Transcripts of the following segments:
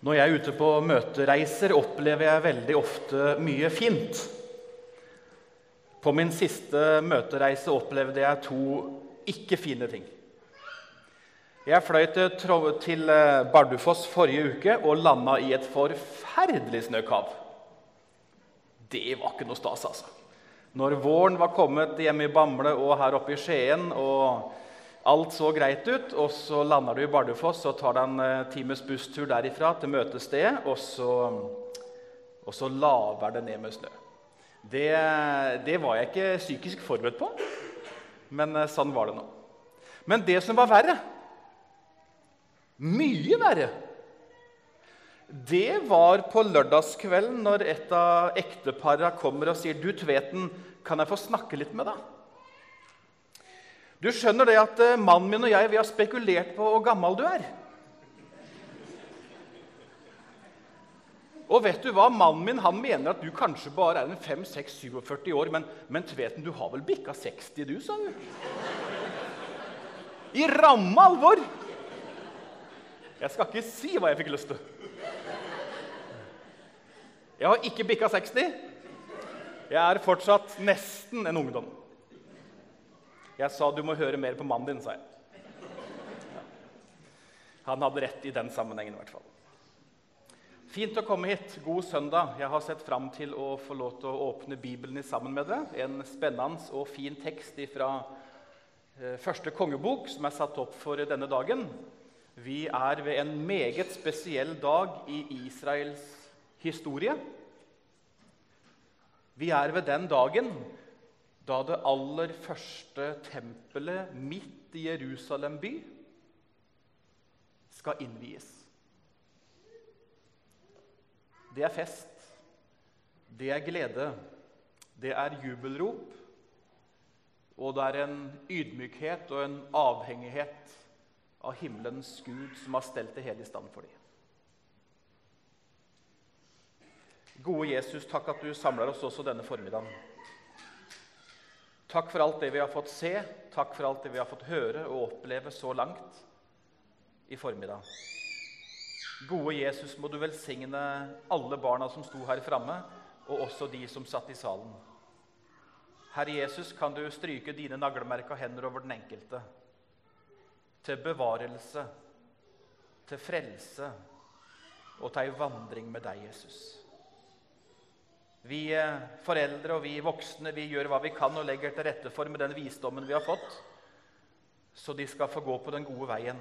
Når jeg er ute på møtereiser, opplever jeg veldig ofte mye fint. På min siste møtereise opplevde jeg to ikke fine ting. Jeg fløy til, eh, Bardufoss forrige uke og landa i et forferdelig snøkav. Det var ikke noe stas, altså. Når våren var kommet hjemme i Bamble og her oppe i Skien og Alt så greit ut, og så lander du i Bardufoss og tar deg en eh, times busstur derifra til møtestedet, og så, og så laver det ned med snø. Det, det, var jeg ikke psykisk forberedt på, men eh, sånn var det nå. Men det som var verre, mye verre, det var på lørdagskvelden når et av ekteparene kommer og sier du Tveten, kan jeg få snakke litt med deg? Du skjønner det at eh, mannen min og jeg vi har spekulert på hvor gammel du er. Og vet du hva? Mannen min han mener at du kanskje bare er en 5-6-47 år. Men, men Tveten, du har vel bikka 60, du, sa du. I ramme alvor! Jeg skal ikke si hva jeg fikk lyst til. Jeg har ikke bikka 60. Jeg er fortsatt nesten en ungdom. Jeg sa du må høre mer på mannen din, sa jeg. Han hadde rett i den sammenhengen. i hvert fall. Fint å komme hit. God søndag. Jeg har sett fram til å få lov til å åpne Bibelen sammen med dere. En spennende og fin tekst fra eh, første kongebok som er satt opp for denne dagen. Vi er ved en meget spesiell dag i Israels historie. Vi er ved den dagen da det aller første tempelet midt i Jerusalem by skal innvies. Det er fest, det er glede, det er jubelrop, og det er en ydmykhet og en avhengighet av himmelens Gud som har stelt det hele i stand for dem. Gode Jesus, takk at du samler oss også denne formiddagen. Takk for alt det vi har fått se, takk for alt det vi har fått høre og oppleve så langt i formiddag. Gode Jesus, må du velsigne alle barna som sto her framme, og også de som satt i salen. Herre Jesus, kan du stryke dine naglemerka hender over den enkelte. Til bevarelse, til frelse og til ei vandring med deg, Jesus. Vi eh, foreldre og vi voksne vi gjør hva vi kan og legger til rette for med den visdommen vi har fått, så de skal få gå på den gode veien.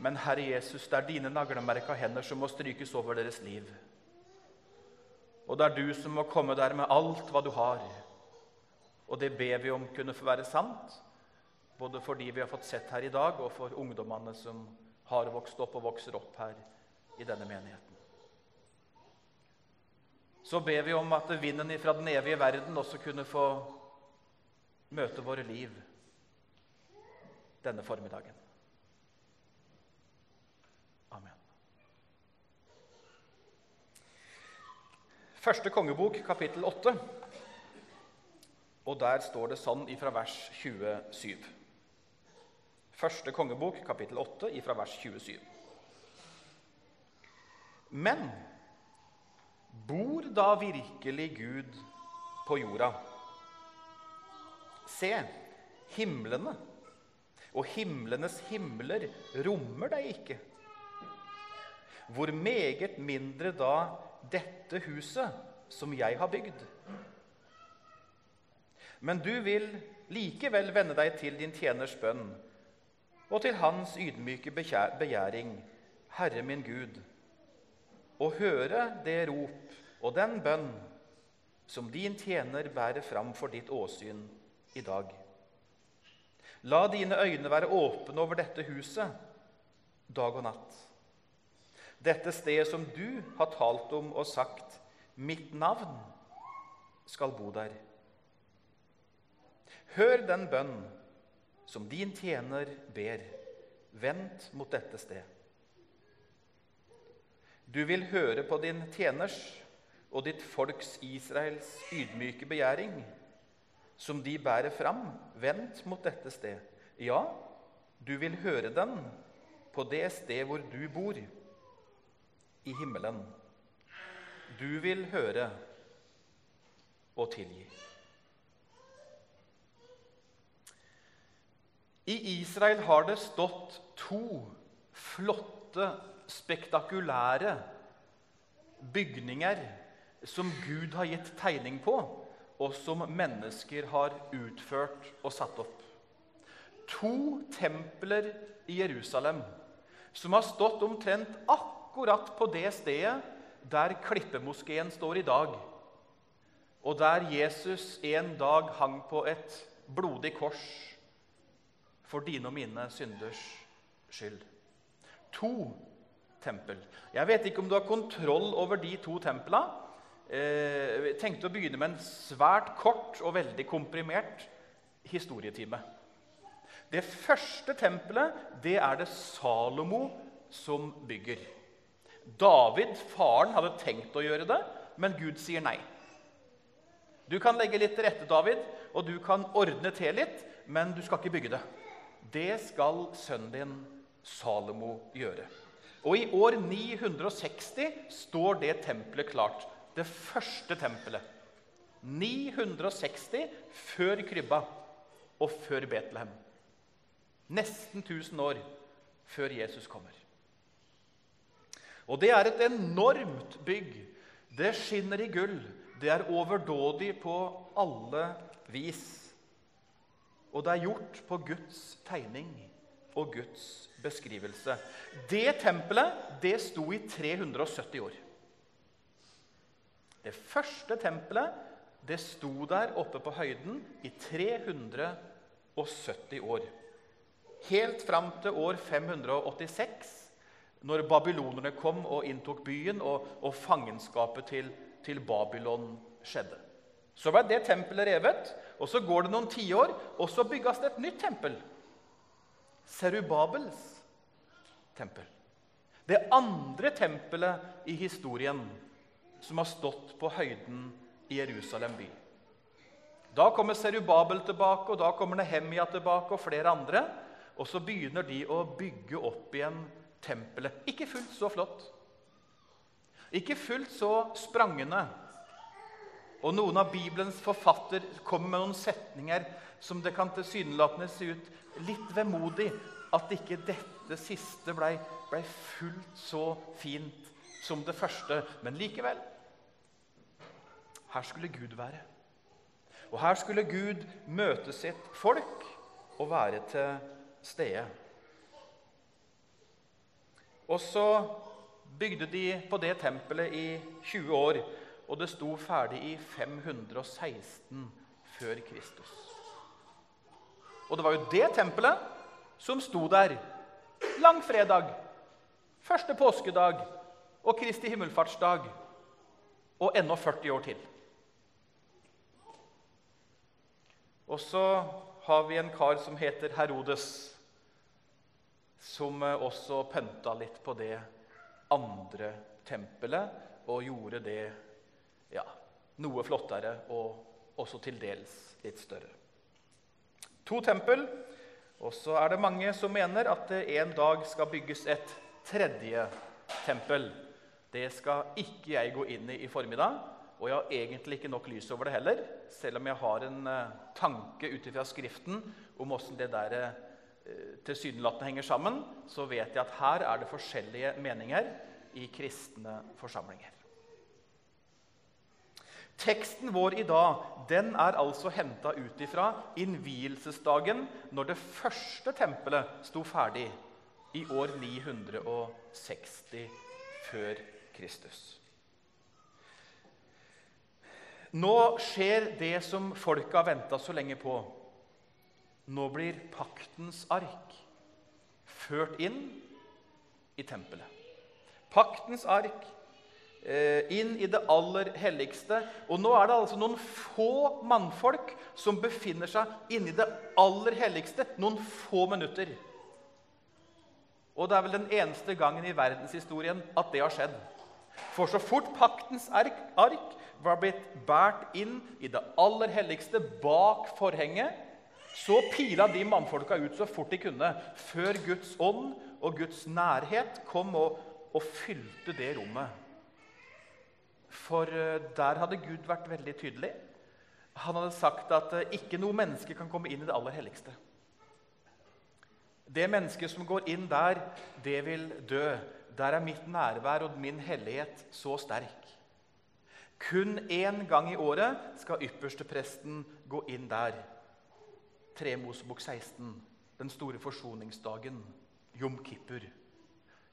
Men Herre Jesus, det er dine naglemerka hender som må strykes over deres liv. Og det er du som må komme der med alt hva du har. Og det ber vi om kunne få være sant, både for de vi har fått sett her i dag, og for ungdommene som har vokst opp og vokser opp her i denne menigheten så ber vi om at vinden fra den evige verden også kunne få møte våre liv denne formiddagen. Amen. Første kongebok, kapittel 8. Og der står det sånn ifra vers 27. Første kongebok, kapittel 8, ifra vers 27. Men Bor da virkelig Gud på jorda? Se, himlene og himlenes himler rommer deg ikke. Hvor meget mindre da dette huset som jeg har bygd? Men du vil likevel vende deg til din tjeners bønn og til hans ydmyke begjæring, Herre min Gud og høre det rop og den bønn som din tjener bærer fram for ditt åsyn i dag. La dine øyne være åpne over dette huset dag og natt. Dette stedet som du har talt om og sagt, mitt navn skal bo der. Hør den bønn som din tjener ber. Vent mot dette sted. Du vil høre på din tjeners og ditt folks Israels ydmyke begjæring, som de bærer fram, vendt mot dette sted. Ja, du vil høre den på det sted hvor du bor. i himmelen. Du vil høre og tilgi. I Israel har det stått to flotte, spektakulære bygninger som Gud har gitt tegning på, og som mennesker har utført og satt opp. To templer i Jerusalem som har stått omtrent akkurat på det stedet der Klippemoskeen står i dag, og der Jesus en dag hang på et blodig kors for dine og mine synders skyld. To tempel. Jeg vet ikke om du har kontroll over de to templene. Eh, jeg tenkte å begynne med en svært kort og veldig komprimert historietime. Det første tempelet det er det Salomo som bygger. David, faren, hadde tenkt å gjøre det, men Gud sier nei. Du kan legge litt til rette, David, og du kan ordne til litt, men du skal ikke bygge det. Det skal sønnen din Salomo gjøre. Og i år 960 står det tempelet klart. Det første tempelet. 960 før krybba og før Betlehem. Nesten 1000 år før Jesus kommer. Og det er et enormt bygg. Det skinner i gull. Det er overdådig på alle vis. Og det er gjort på Guds tegning og Guds beskrivelse. Det tempelet det sto i 370 år. Det første tempelet det sto der oppe på høyden i 370 år. Helt fram til år 586, når babylonerne kom og inntok byen, og, og fangenskapet til, til Babylon skjedde. Så ble det tempelet revet, og så går det noen tiår, og så bygges det et nytt tempel. Serubabels tempel. Det andre tempelet i historien som har stått på høyden i Jerusalem by. Da kommer Serubabel tilbake, og da kommer Nehemia tilbake og flere andre. Og så begynner de å bygge opp igjen tempelet. Ikke fullt så flott. Ikke fullt så sprangende og noen av Bibelens forfatter kommer med noen setninger som det kan tilsynelatende se ut litt vemodig at ikke dette siste ble, ble fullt så fint som det første. Men likevel her skulle Gud være. Og her skulle Gud møte sitt folk og være til stede. Og så bygde de på det tempelet i 20 år og det sto ferdig i 516 før Kristus. Og det var jo det tempelet som sto der langfredag, første påskedag og Kristi himmelfartsdag og ennå 40 år til. Og så har vi en kar som heter Herodes, som eh, også pynta litt på det andre tempelet og gjorde det ja, noe flottere og også til dels litt større. To tempel. Og så er det mange som mener at det en dag skal bygges et tredje tempel. Det skal ikke jeg gå inn i i formiddag. Og jeg har egentlig ikke nok lys over det heller, selv om jeg har en uh, tanke ut ifra Skriften om åssen det der uh, tilsynelatende henger sammen, så vet jeg at her er det forskjellige meninger i kristne forsamlinger. Teksten vår i dag den er altså henta ut ifra innvielsesdagen når det første tempelet sto ferdig i år 960 før Kristus. Nå skjer det som folket har venta så lenge på. Nå blir paktens ark ført inn i tempelet. Paktens ark inn i det aller helligste. Og nå er det altså noen få mannfolk som befinner seg inni det aller helligste noen få minutter. Og det er vel den eneste gangen i verdenshistorien at det har skjedd. For så fort paktens ark, ark var blitt båret inn i det aller helligste bak forhenget, så pila de mannfolka ut så fort de kunne, før Guds ånd og Guds nærhet kom og og fylte det rommet. For eh, der hadde Gud vært veldig tydelig. Han hadde sagt at eh, ikke noe menneske kan komme inn i det aller helligste. Det mennesket som går inn der, det vil dø. Der er mitt nærvær og min hellighet så sterk. Kun én gang i året skal ypperste presten gå inn der. Tremosebok 16, den store forsoningsdagen, Jom Kippur.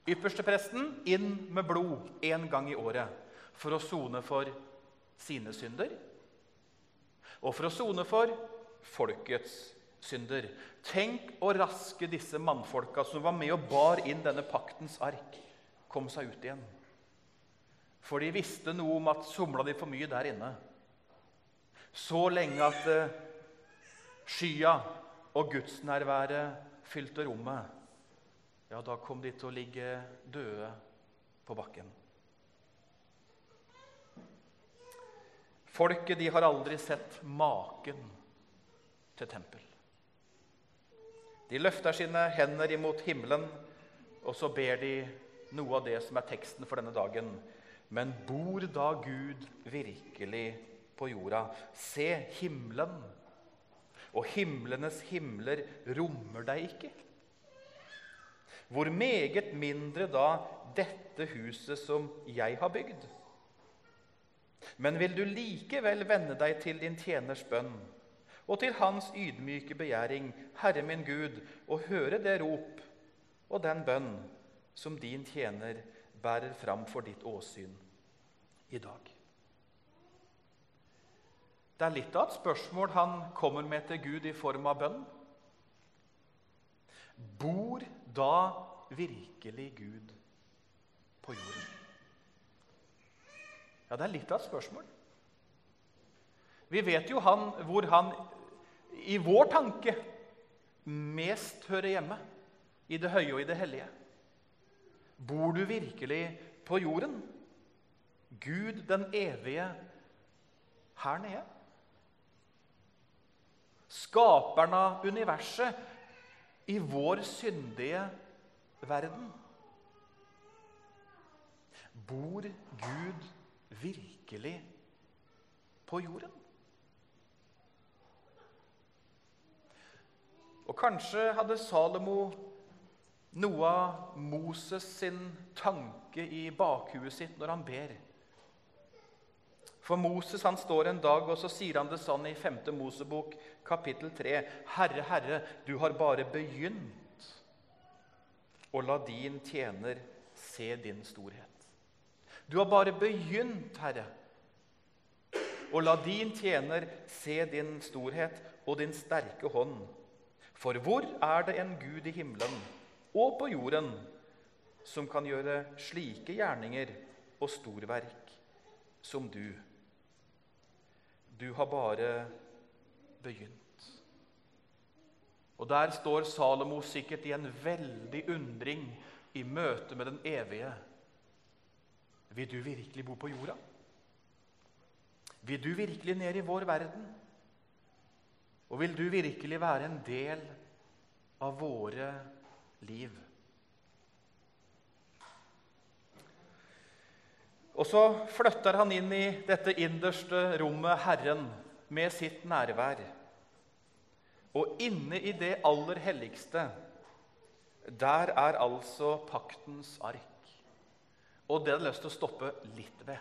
Ypperste presten inn med blod én gang i året for å sone for sine synder og for å sone for folkets synder. Tenk å raske disse mannfolka som var med og bar inn denne paktens ark, kom seg ut igjen. For de visste noe om at somla de for mye der inne, så lenge at uh, skya og gudsnærværet fylte rommet, ja, da kom de til å ligge døde på bakken. Folket de har aldri sett maken til tempel. De løfter sine hender imot himmelen, og så ber de noe av det som er teksten for denne dagen. Men bor da Gud virkelig på jorda? Se himmelen, og himlenes himler rommer deg ikke. Hvor meget mindre da dette huset som jeg har bygd? Men vil du likevel vende deg til din tjeners bønn og til hans ydmyke begjæring, Herre min Gud, og høre det rop og den bønn som din tjener bærer fram for ditt åsyn i dag? Det er litt av et spørsmål han kommer med til Gud i form av bønn. Bor da virkelig Gud på jorden? Ja, det er litt av et spørsmål. Vi vet jo han, hvor han i vår tanke mest hører hjemme. I det høye og i det hellige. Bor du virkelig på jorden? Gud den evige her nede? Skaperen av universet i vår syndige verden? Bor Gud virkelig på jorden? Og kanskje hadde Salomo noe av Moses sin tanke i bakhuet sitt når han ber. For Moses han står en dag og så sier han det sånn i 5. Mosebok kapittel 3.: Herre, Herre, du har bare begynt å la din tjener se din storhet. Du har bare begynt, Herre, og la din tjener se din storhet og din sterke hånd. For hvor er det en Gud i himmelen og på jorden som kan gjøre slike gjerninger og storverk som du? Du har bare begynt. Og Der står Salomo sikkert i en veldig undring i møte med den evige. Vil du virkelig bo på jorda? Vil du virkelig ned i vår verden? Og vil du virkelig være en del av våre liv? Og så flytter han inn i dette innerste rommet, Herren, med sitt nærvær. Og inne i det aller helligste, der er altså paktens ark. Og det hadde jeg lyst til å stoppe litt ved.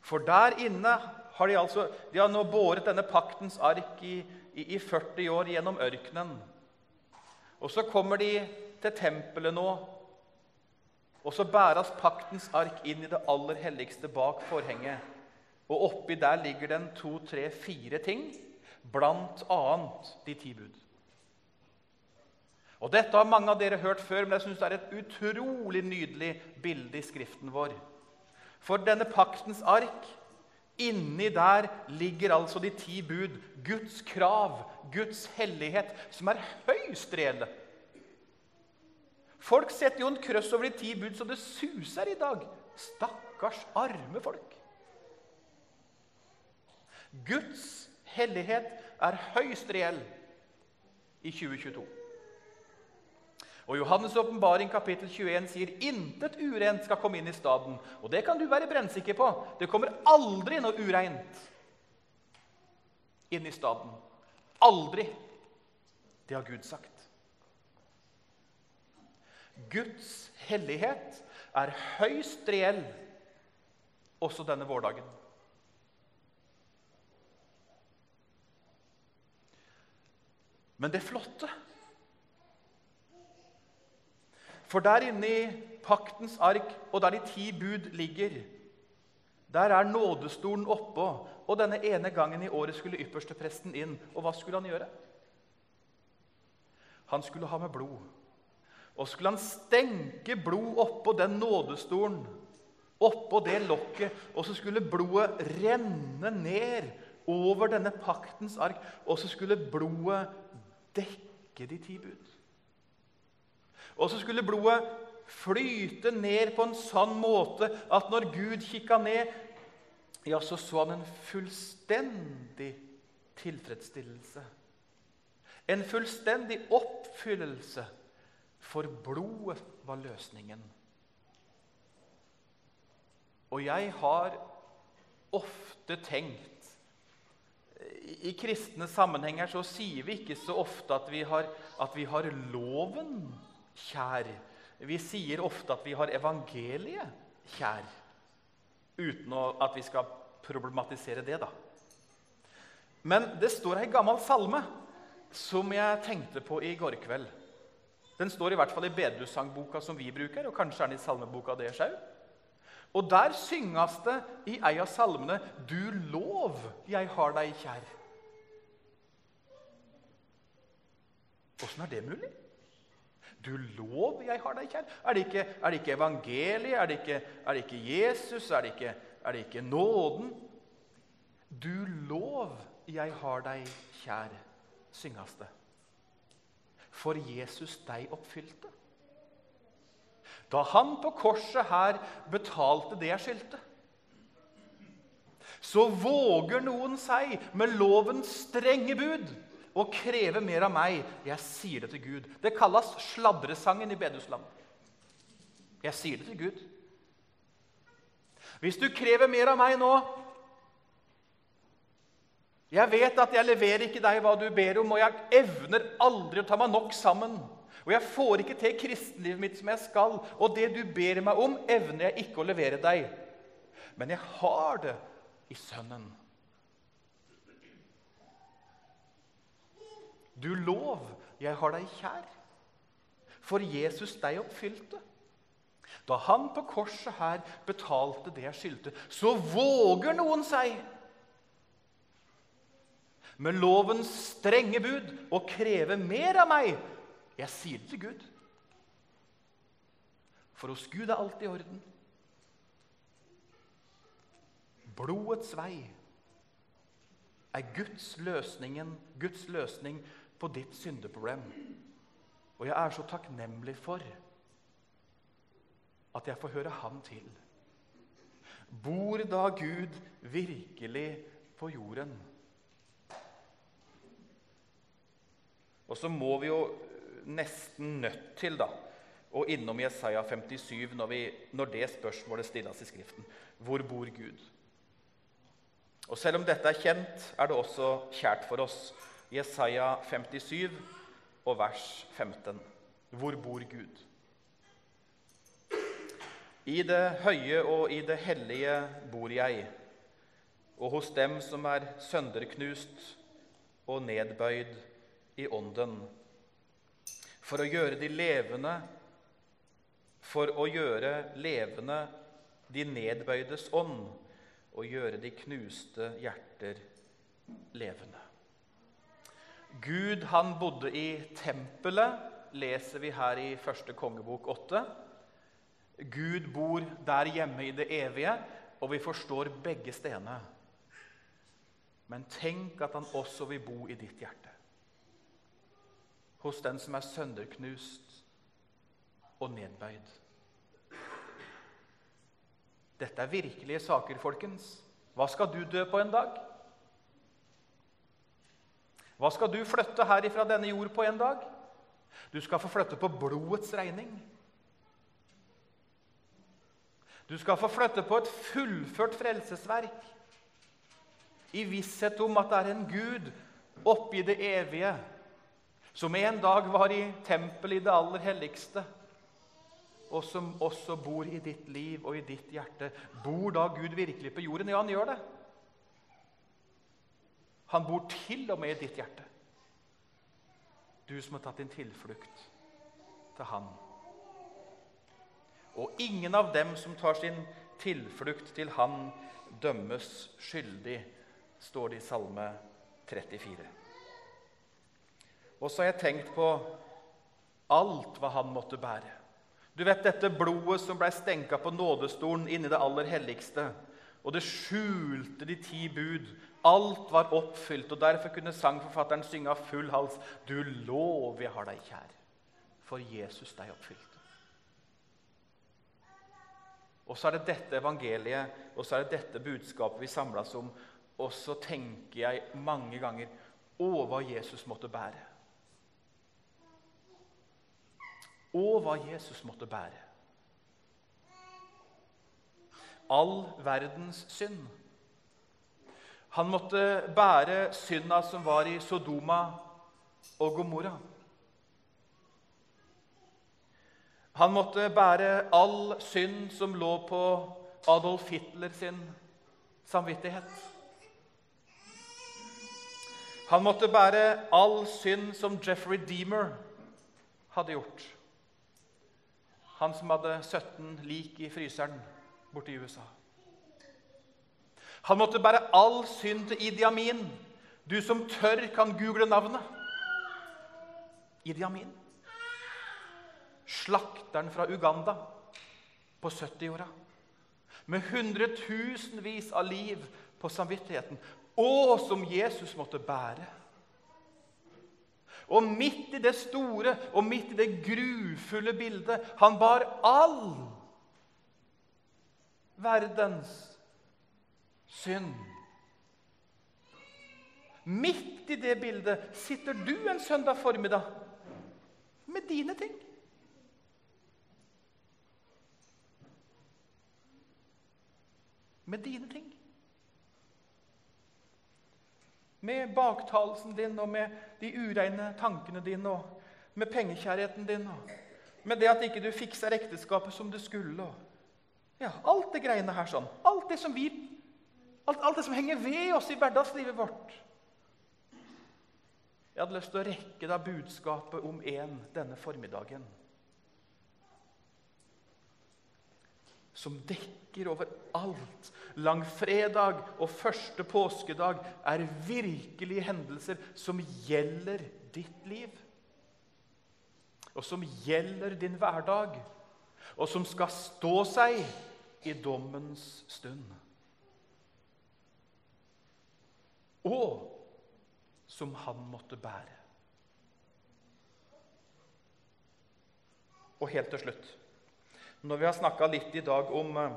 For der inne har de altså de har nå båret denne paktens ark i, i, i 40 år gjennom ørkenen. Og så kommer de til tempelet nå, og så bæres paktens ark inn i det aller helligste bak forhenget. Og oppi der ligger den to, tre, fire ting, blant annet de ti bud. Og Dette har mange av dere hørt før, men jeg synes det er et utrolig nydelig bilde i Skriften vår. For denne paktens ark, inni der ligger altså de ti bud. Guds krav, Guds hellighet, som er høyst reelle. Folk setter jo en krøss over de ti bud så det suser i dag. Stakkars, arme folk. Guds hellighet er høyst reell i 2022. Og Johannes' åpenbaring kapittel 21 sier intet urent skal komme inn i staden. Og det kan du være brennsikker på. Det kommer aldri noe ureint inn i staden. Aldri. Det har Gud sagt. Guds hellighet er høyst reell også denne vårdagen. Men det flotte For der inne i paktens ark, og der de ti bud ligger, der er nådestolen oppå. Og denne ene gangen i året skulle ypperstepresten inn. Og hva skulle han gjøre? Han skulle ha med blod. Og skulle han stenke blod oppå den nådestolen, oppå det lokket, og så skulle blodet renne ned over denne paktens ark, og så skulle blodet dekke de ti bud. Og så skulle blodet flyte ned på en sånn måte at når Gud kikka ned, ja, så så han en fullstendig tilfredsstillelse. En fullstendig oppfyllelse, for blodet var løsningen. Og jeg har ofte tenkt I kristne sammenhenger så sier vi ikke så ofte at vi har, at vi har loven kjær. Vi sier ofte at vi har evangeliet kjær. Uten at vi skal problematisere det, da. Men det står ei gammel salme som jeg tenkte på i går kveld. Den står i hvert fall i bedehussangboka som vi bruker, og kanskje er den i salmeboka deres òg. Og der synges det i ei av salmene 'Du lov, jeg har deg kjær'. Åssen er det mulig? Du lov, jeg har deg kjær. Er det ikke, er det ikke evangeliet? Er det ikke, er det ikke Jesus? Er det ikke, er det ikke nåden? Du lov, jeg har deg kjær, synges det. For Jesus deg oppfylte. Da han på korset her betalte det jeg skyldte, så våger noen seg med lovens strenge bud og kreve mer av meg. Jeg sier det til Gud. Det kalles sladresangen i bedehusland. Jeg sier det til Gud. Hvis du krever mer av meg nå Jeg vet at jeg leverer ikke deg hva du ber om, og jeg evner aldri å ta meg nok sammen. Og jeg får ikke til kristenlivet mitt som jeg skal, og det du ber meg om, evner jeg ikke å levere deg. Men jeg har det i Sønnen. Du lov, jeg har deg kjær. For Jesus deg oppfylte. Da han på korset her betalte det jeg skyldte, så våger noen seg med lovens strenge bud å kreve mer av meg. Jeg sier det til Gud. For hos Gud er alt i orden. Blodets vei er Guds, løsningen, Guds løsning på ditt syndeproblem. Og jeg er så takknemlig for at jeg får høre Han til. Bor da Gud virkelig på jorden? Og så må vi jo nesten nødt til da, å innom Jesaja 57 når, vi, når det spørsmålet stilles i Skriften. Hvor bor Gud? Og Selv om dette er kjent, er det også kjært for oss. Jesaja 57 og vers 15. Hvor bor Gud? I det høye og i det hellige bor jeg, og hos dem som er sønderknust og nedbøyd i ånden, for å gjøre de levende, for å gjøre levende de nedbøydes ånd, og gjøre de knuste hjerter levende. Gud han bodde i tempelet, leser vi her i første kongebok 8. Gud bor der hjemme i det evige, og vi forstår begge stedene. Men tenk at han også vil bo i ditt hjerte. Hos den som er sønderknust og nedbøyd. Dette er virkelige saker, folkens. Hva skal du dø på en dag? Hva skal du flytte her ifra denne jord på en dag? Du skal få flytte på blodets regning. Du skal få flytte på et fullført frelsesverk i visshet om at det er en Gud oppi det evige som en dag var i tempelet i det aller helligste, og som også bor i ditt liv og i ditt hjerte. Bor da Gud virkelig på jorden? Ja, han gjør det. Han bor til og med i ditt hjerte. Du som har tatt din tilflukt til Han. Og ingen av dem som tar sin tilflukt til Han, dømmes skyldig, står det i Salme 34. Og så har jeg tenkt på alt hva han måtte bære. Du vet dette blodet som ble stenka på nådestolen inni det aller helligste. Og det skjulte de ti bud Alt var oppfylt, og derfor kunne sangforfatteren synge av full hals Du lov jeg har deg kjær, for Jesus deg oppfylte. Og så er det dette evangeliet og så er det dette budskapet vi samles om. Og så tenker jeg mange ganger Å, hva Jesus måtte bære. Å, hva Jesus måtte bære. All verdens synd. Han måtte bære synda som var i Sodoma og Gomorra. Han måtte bære all synd som lå på Adolf Hitler sin samvittighet. Han måtte bære all synd som Jeffrey Deemer hadde gjort. Han som hadde 17 lik i fryseren borte i USA. Han måtte bære all synd til Idi Amin. Du som tør, kan google navnet. Idi Amin. Slakteren fra Uganda på 70-åra. Med hundretusenvis av liv på samvittigheten. Å, som Jesus måtte bære. Og midt i det store og midt i det grufulle bildet Han bar all verdens synd. Midt i det bildet sitter du en søndag formiddag med dine ting. Med dine ting. Med baktalelsen din og med de ureine tankene dine og med pengekjærheten din og med det at ikke du fikser ekteskapet som du skulle. Og, ja, alt det greiene her sånn. Alt det som vi Alt, alt det som henger ved oss i hverdagslivet vårt. Jeg hadde lyst til å rekke deg budskapet om én denne formiddagen. Som dekker over alt. Langfredag og første påskedag er virkelige hendelser som gjelder ditt liv. Og som gjelder din hverdag. Og som skal stå seg i dommens stund. og som han måtte bære. Og helt til slutt Når vi har snakka litt i dag om uh,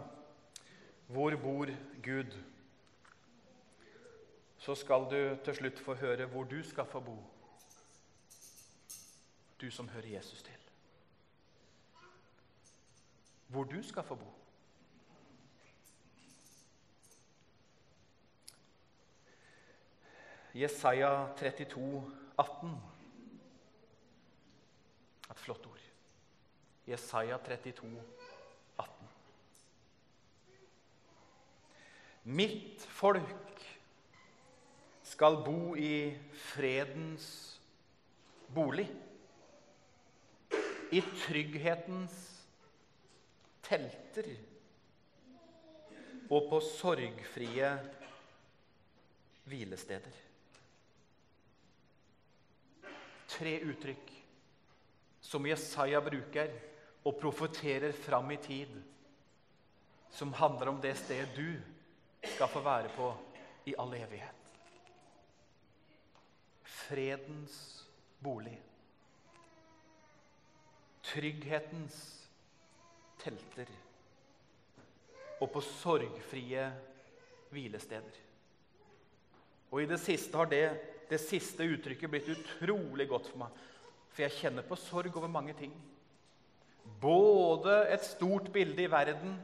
hvor bor Gud, så skal du til slutt få høre hvor du skal få bo. Du som hører Jesus til. Hvor du skal få bo. Jesaja 32, 18. Et flott ord. Jesaja 32, 18. Mitt folk skal bo i fredens bolig. I trygghetens telter og på sorgfrie hvilesteder. Tre uttrykk som Jesaja bruker og profeterer fram i tid, som handler om det stedet du skal få være på i all evighet. Fredens bolig. Trygghetens telter. Og på sorgfrie hvilesteder. Og i det siste har det det siste uttrykket blitt utrolig godt for meg. For jeg kjenner på sorg over mange ting. Både et stort bilde i verden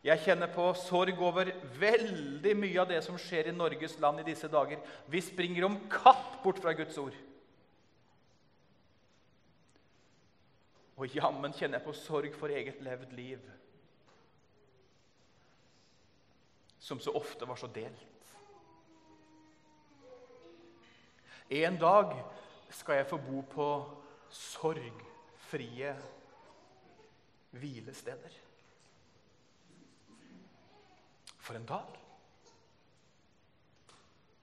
Jeg kjenner på sorg over veldig mye av det som skjer i Norges land i disse dager. Vi springer om kapp bort fra Guds ord. Og jammen kjenner jeg på sorg for eget levd liv, som så ofte var så delt. En dag skal jeg få bo på sorgfrie hvilesteder. For en dag!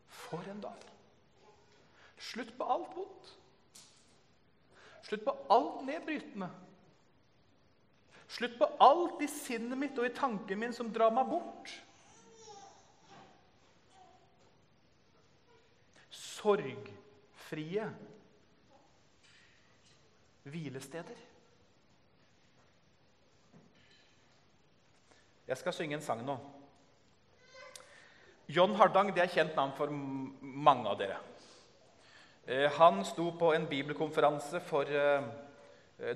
For en dag! Slutt på alt vondt. Slutt på alt nedbrytende. Slutt på alt i sinnet mitt og i tanken min som drar meg bort. Sorgfrie hvilesteder. Jeg skal synge en sang nå. John Hardang det er kjent navn for mange av dere. Eh, han sto på en bibelkonferanse for eh,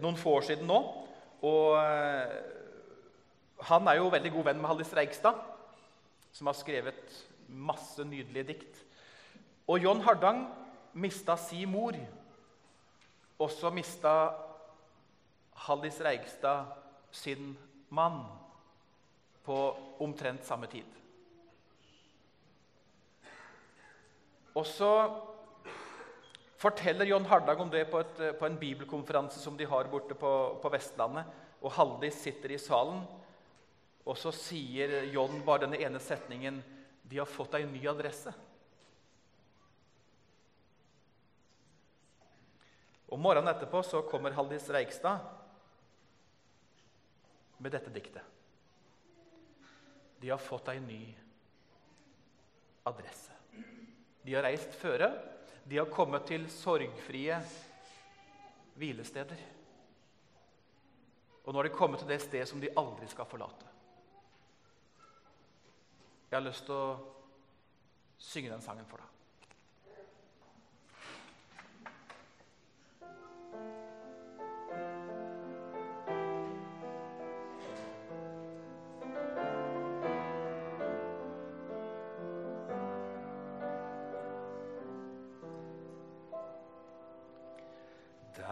noen få år siden nå. Og eh, han er jo veldig god venn med Hallis Reigstad, som har skrevet masse nydelige dikt. Og John Hardang mista si mor. Og så mista Hallis Reigstad sin mann på omtrent samme tid. Og så forteller John Hardang om det på, et, på, en bibelkonferanse som de har borte på, på Vestlandet. Og Haldis sitter i salen, og så sier John bare denne ene setningen De har fått ei ny adresse. Og Morgenen etterpå så kommer Haldis Reigstad med dette diktet. De har fått ei ny adresse. De har reist føre. De har kommet til sorgfrie hvilesteder. Og nå har de kommet til det stedet som de aldri skal forlate. Jeg har lyst til å synge den sangen for deg.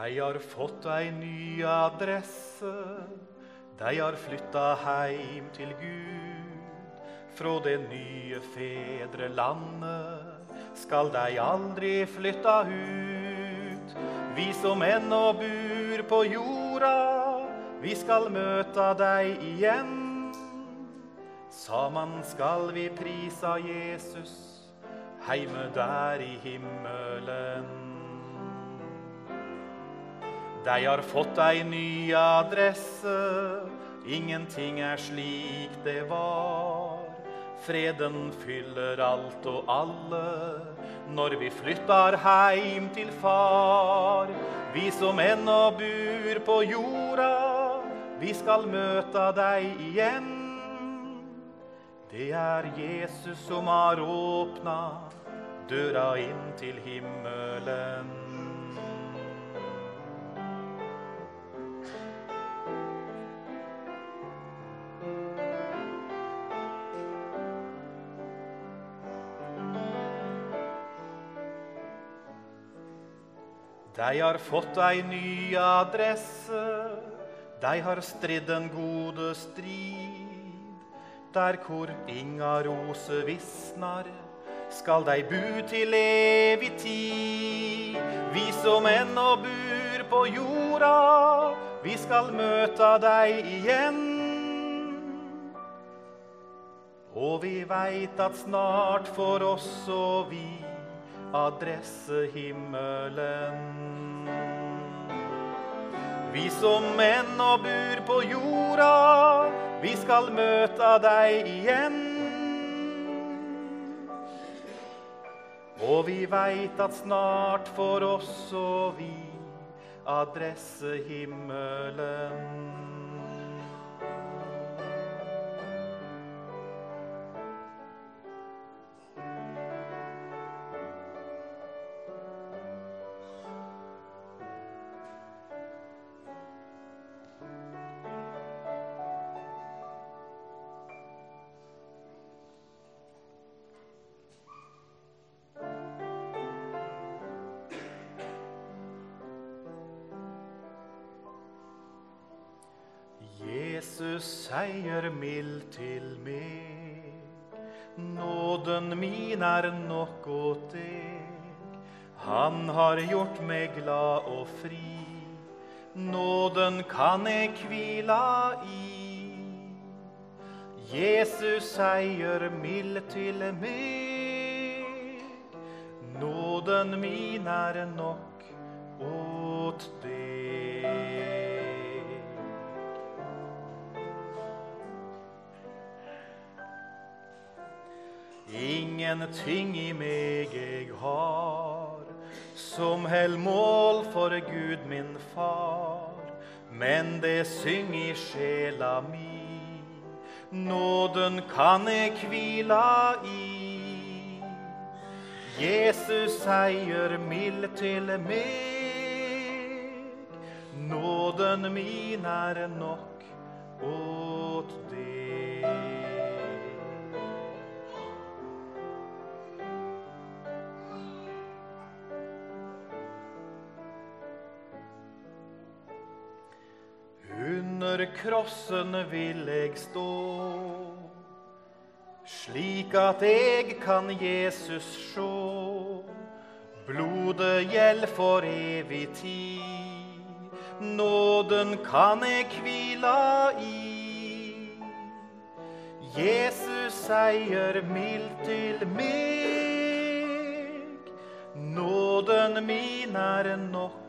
De har fått ei ny adresse, de har flytta heim til Gud. Frå det nye fedrelandet skal de aldri flytta ut. Vi som ennå bor på jorda, vi skal møta dei igjen. Saman skal vi prisa Jesus heime der i himmelen. De har fått ei ny adresse, ingenting er slik det var. Freden fyller alt og alle når vi flyttar heim til far. Vi som ennå bor på jorda, vi skal møta deg igjen. Det er Jesus som har åpna døra inn til himmelen. De har fått ei ny adresse, de har stridd den gode strid. Der hvor inga rose visnar, skal de bu til evig tid. Vi som ennå bur på jorda, vi skal møta deg igjen. Og vi veit at snart for oss og vi adresse himmelen. Vi som menn og bur på jorda, vi skal møte deg igjen. Og vi veit at snart får oss og vi adresse himmelen. Jesus seier mild til meg. Nåden min er nok åt deg. Han har gjort meg glad og fri. Nåden kan eg kvila i. Jesus seier mild til meg. Nåden min er nok åt deg. Ingenting i meg jeg har som held mål for Gud min far, men det syng i sjela mi, nåden kan eg kvila i. Jesus seier mild til meg, nåden min er nok åt deg. Under krossen vil eg stå, slik at eg kan Jesus sjå. Blodet gjeld for evig tid, nåden kan eg kvila i. Jesus seier mildt til meg, nåden min er nok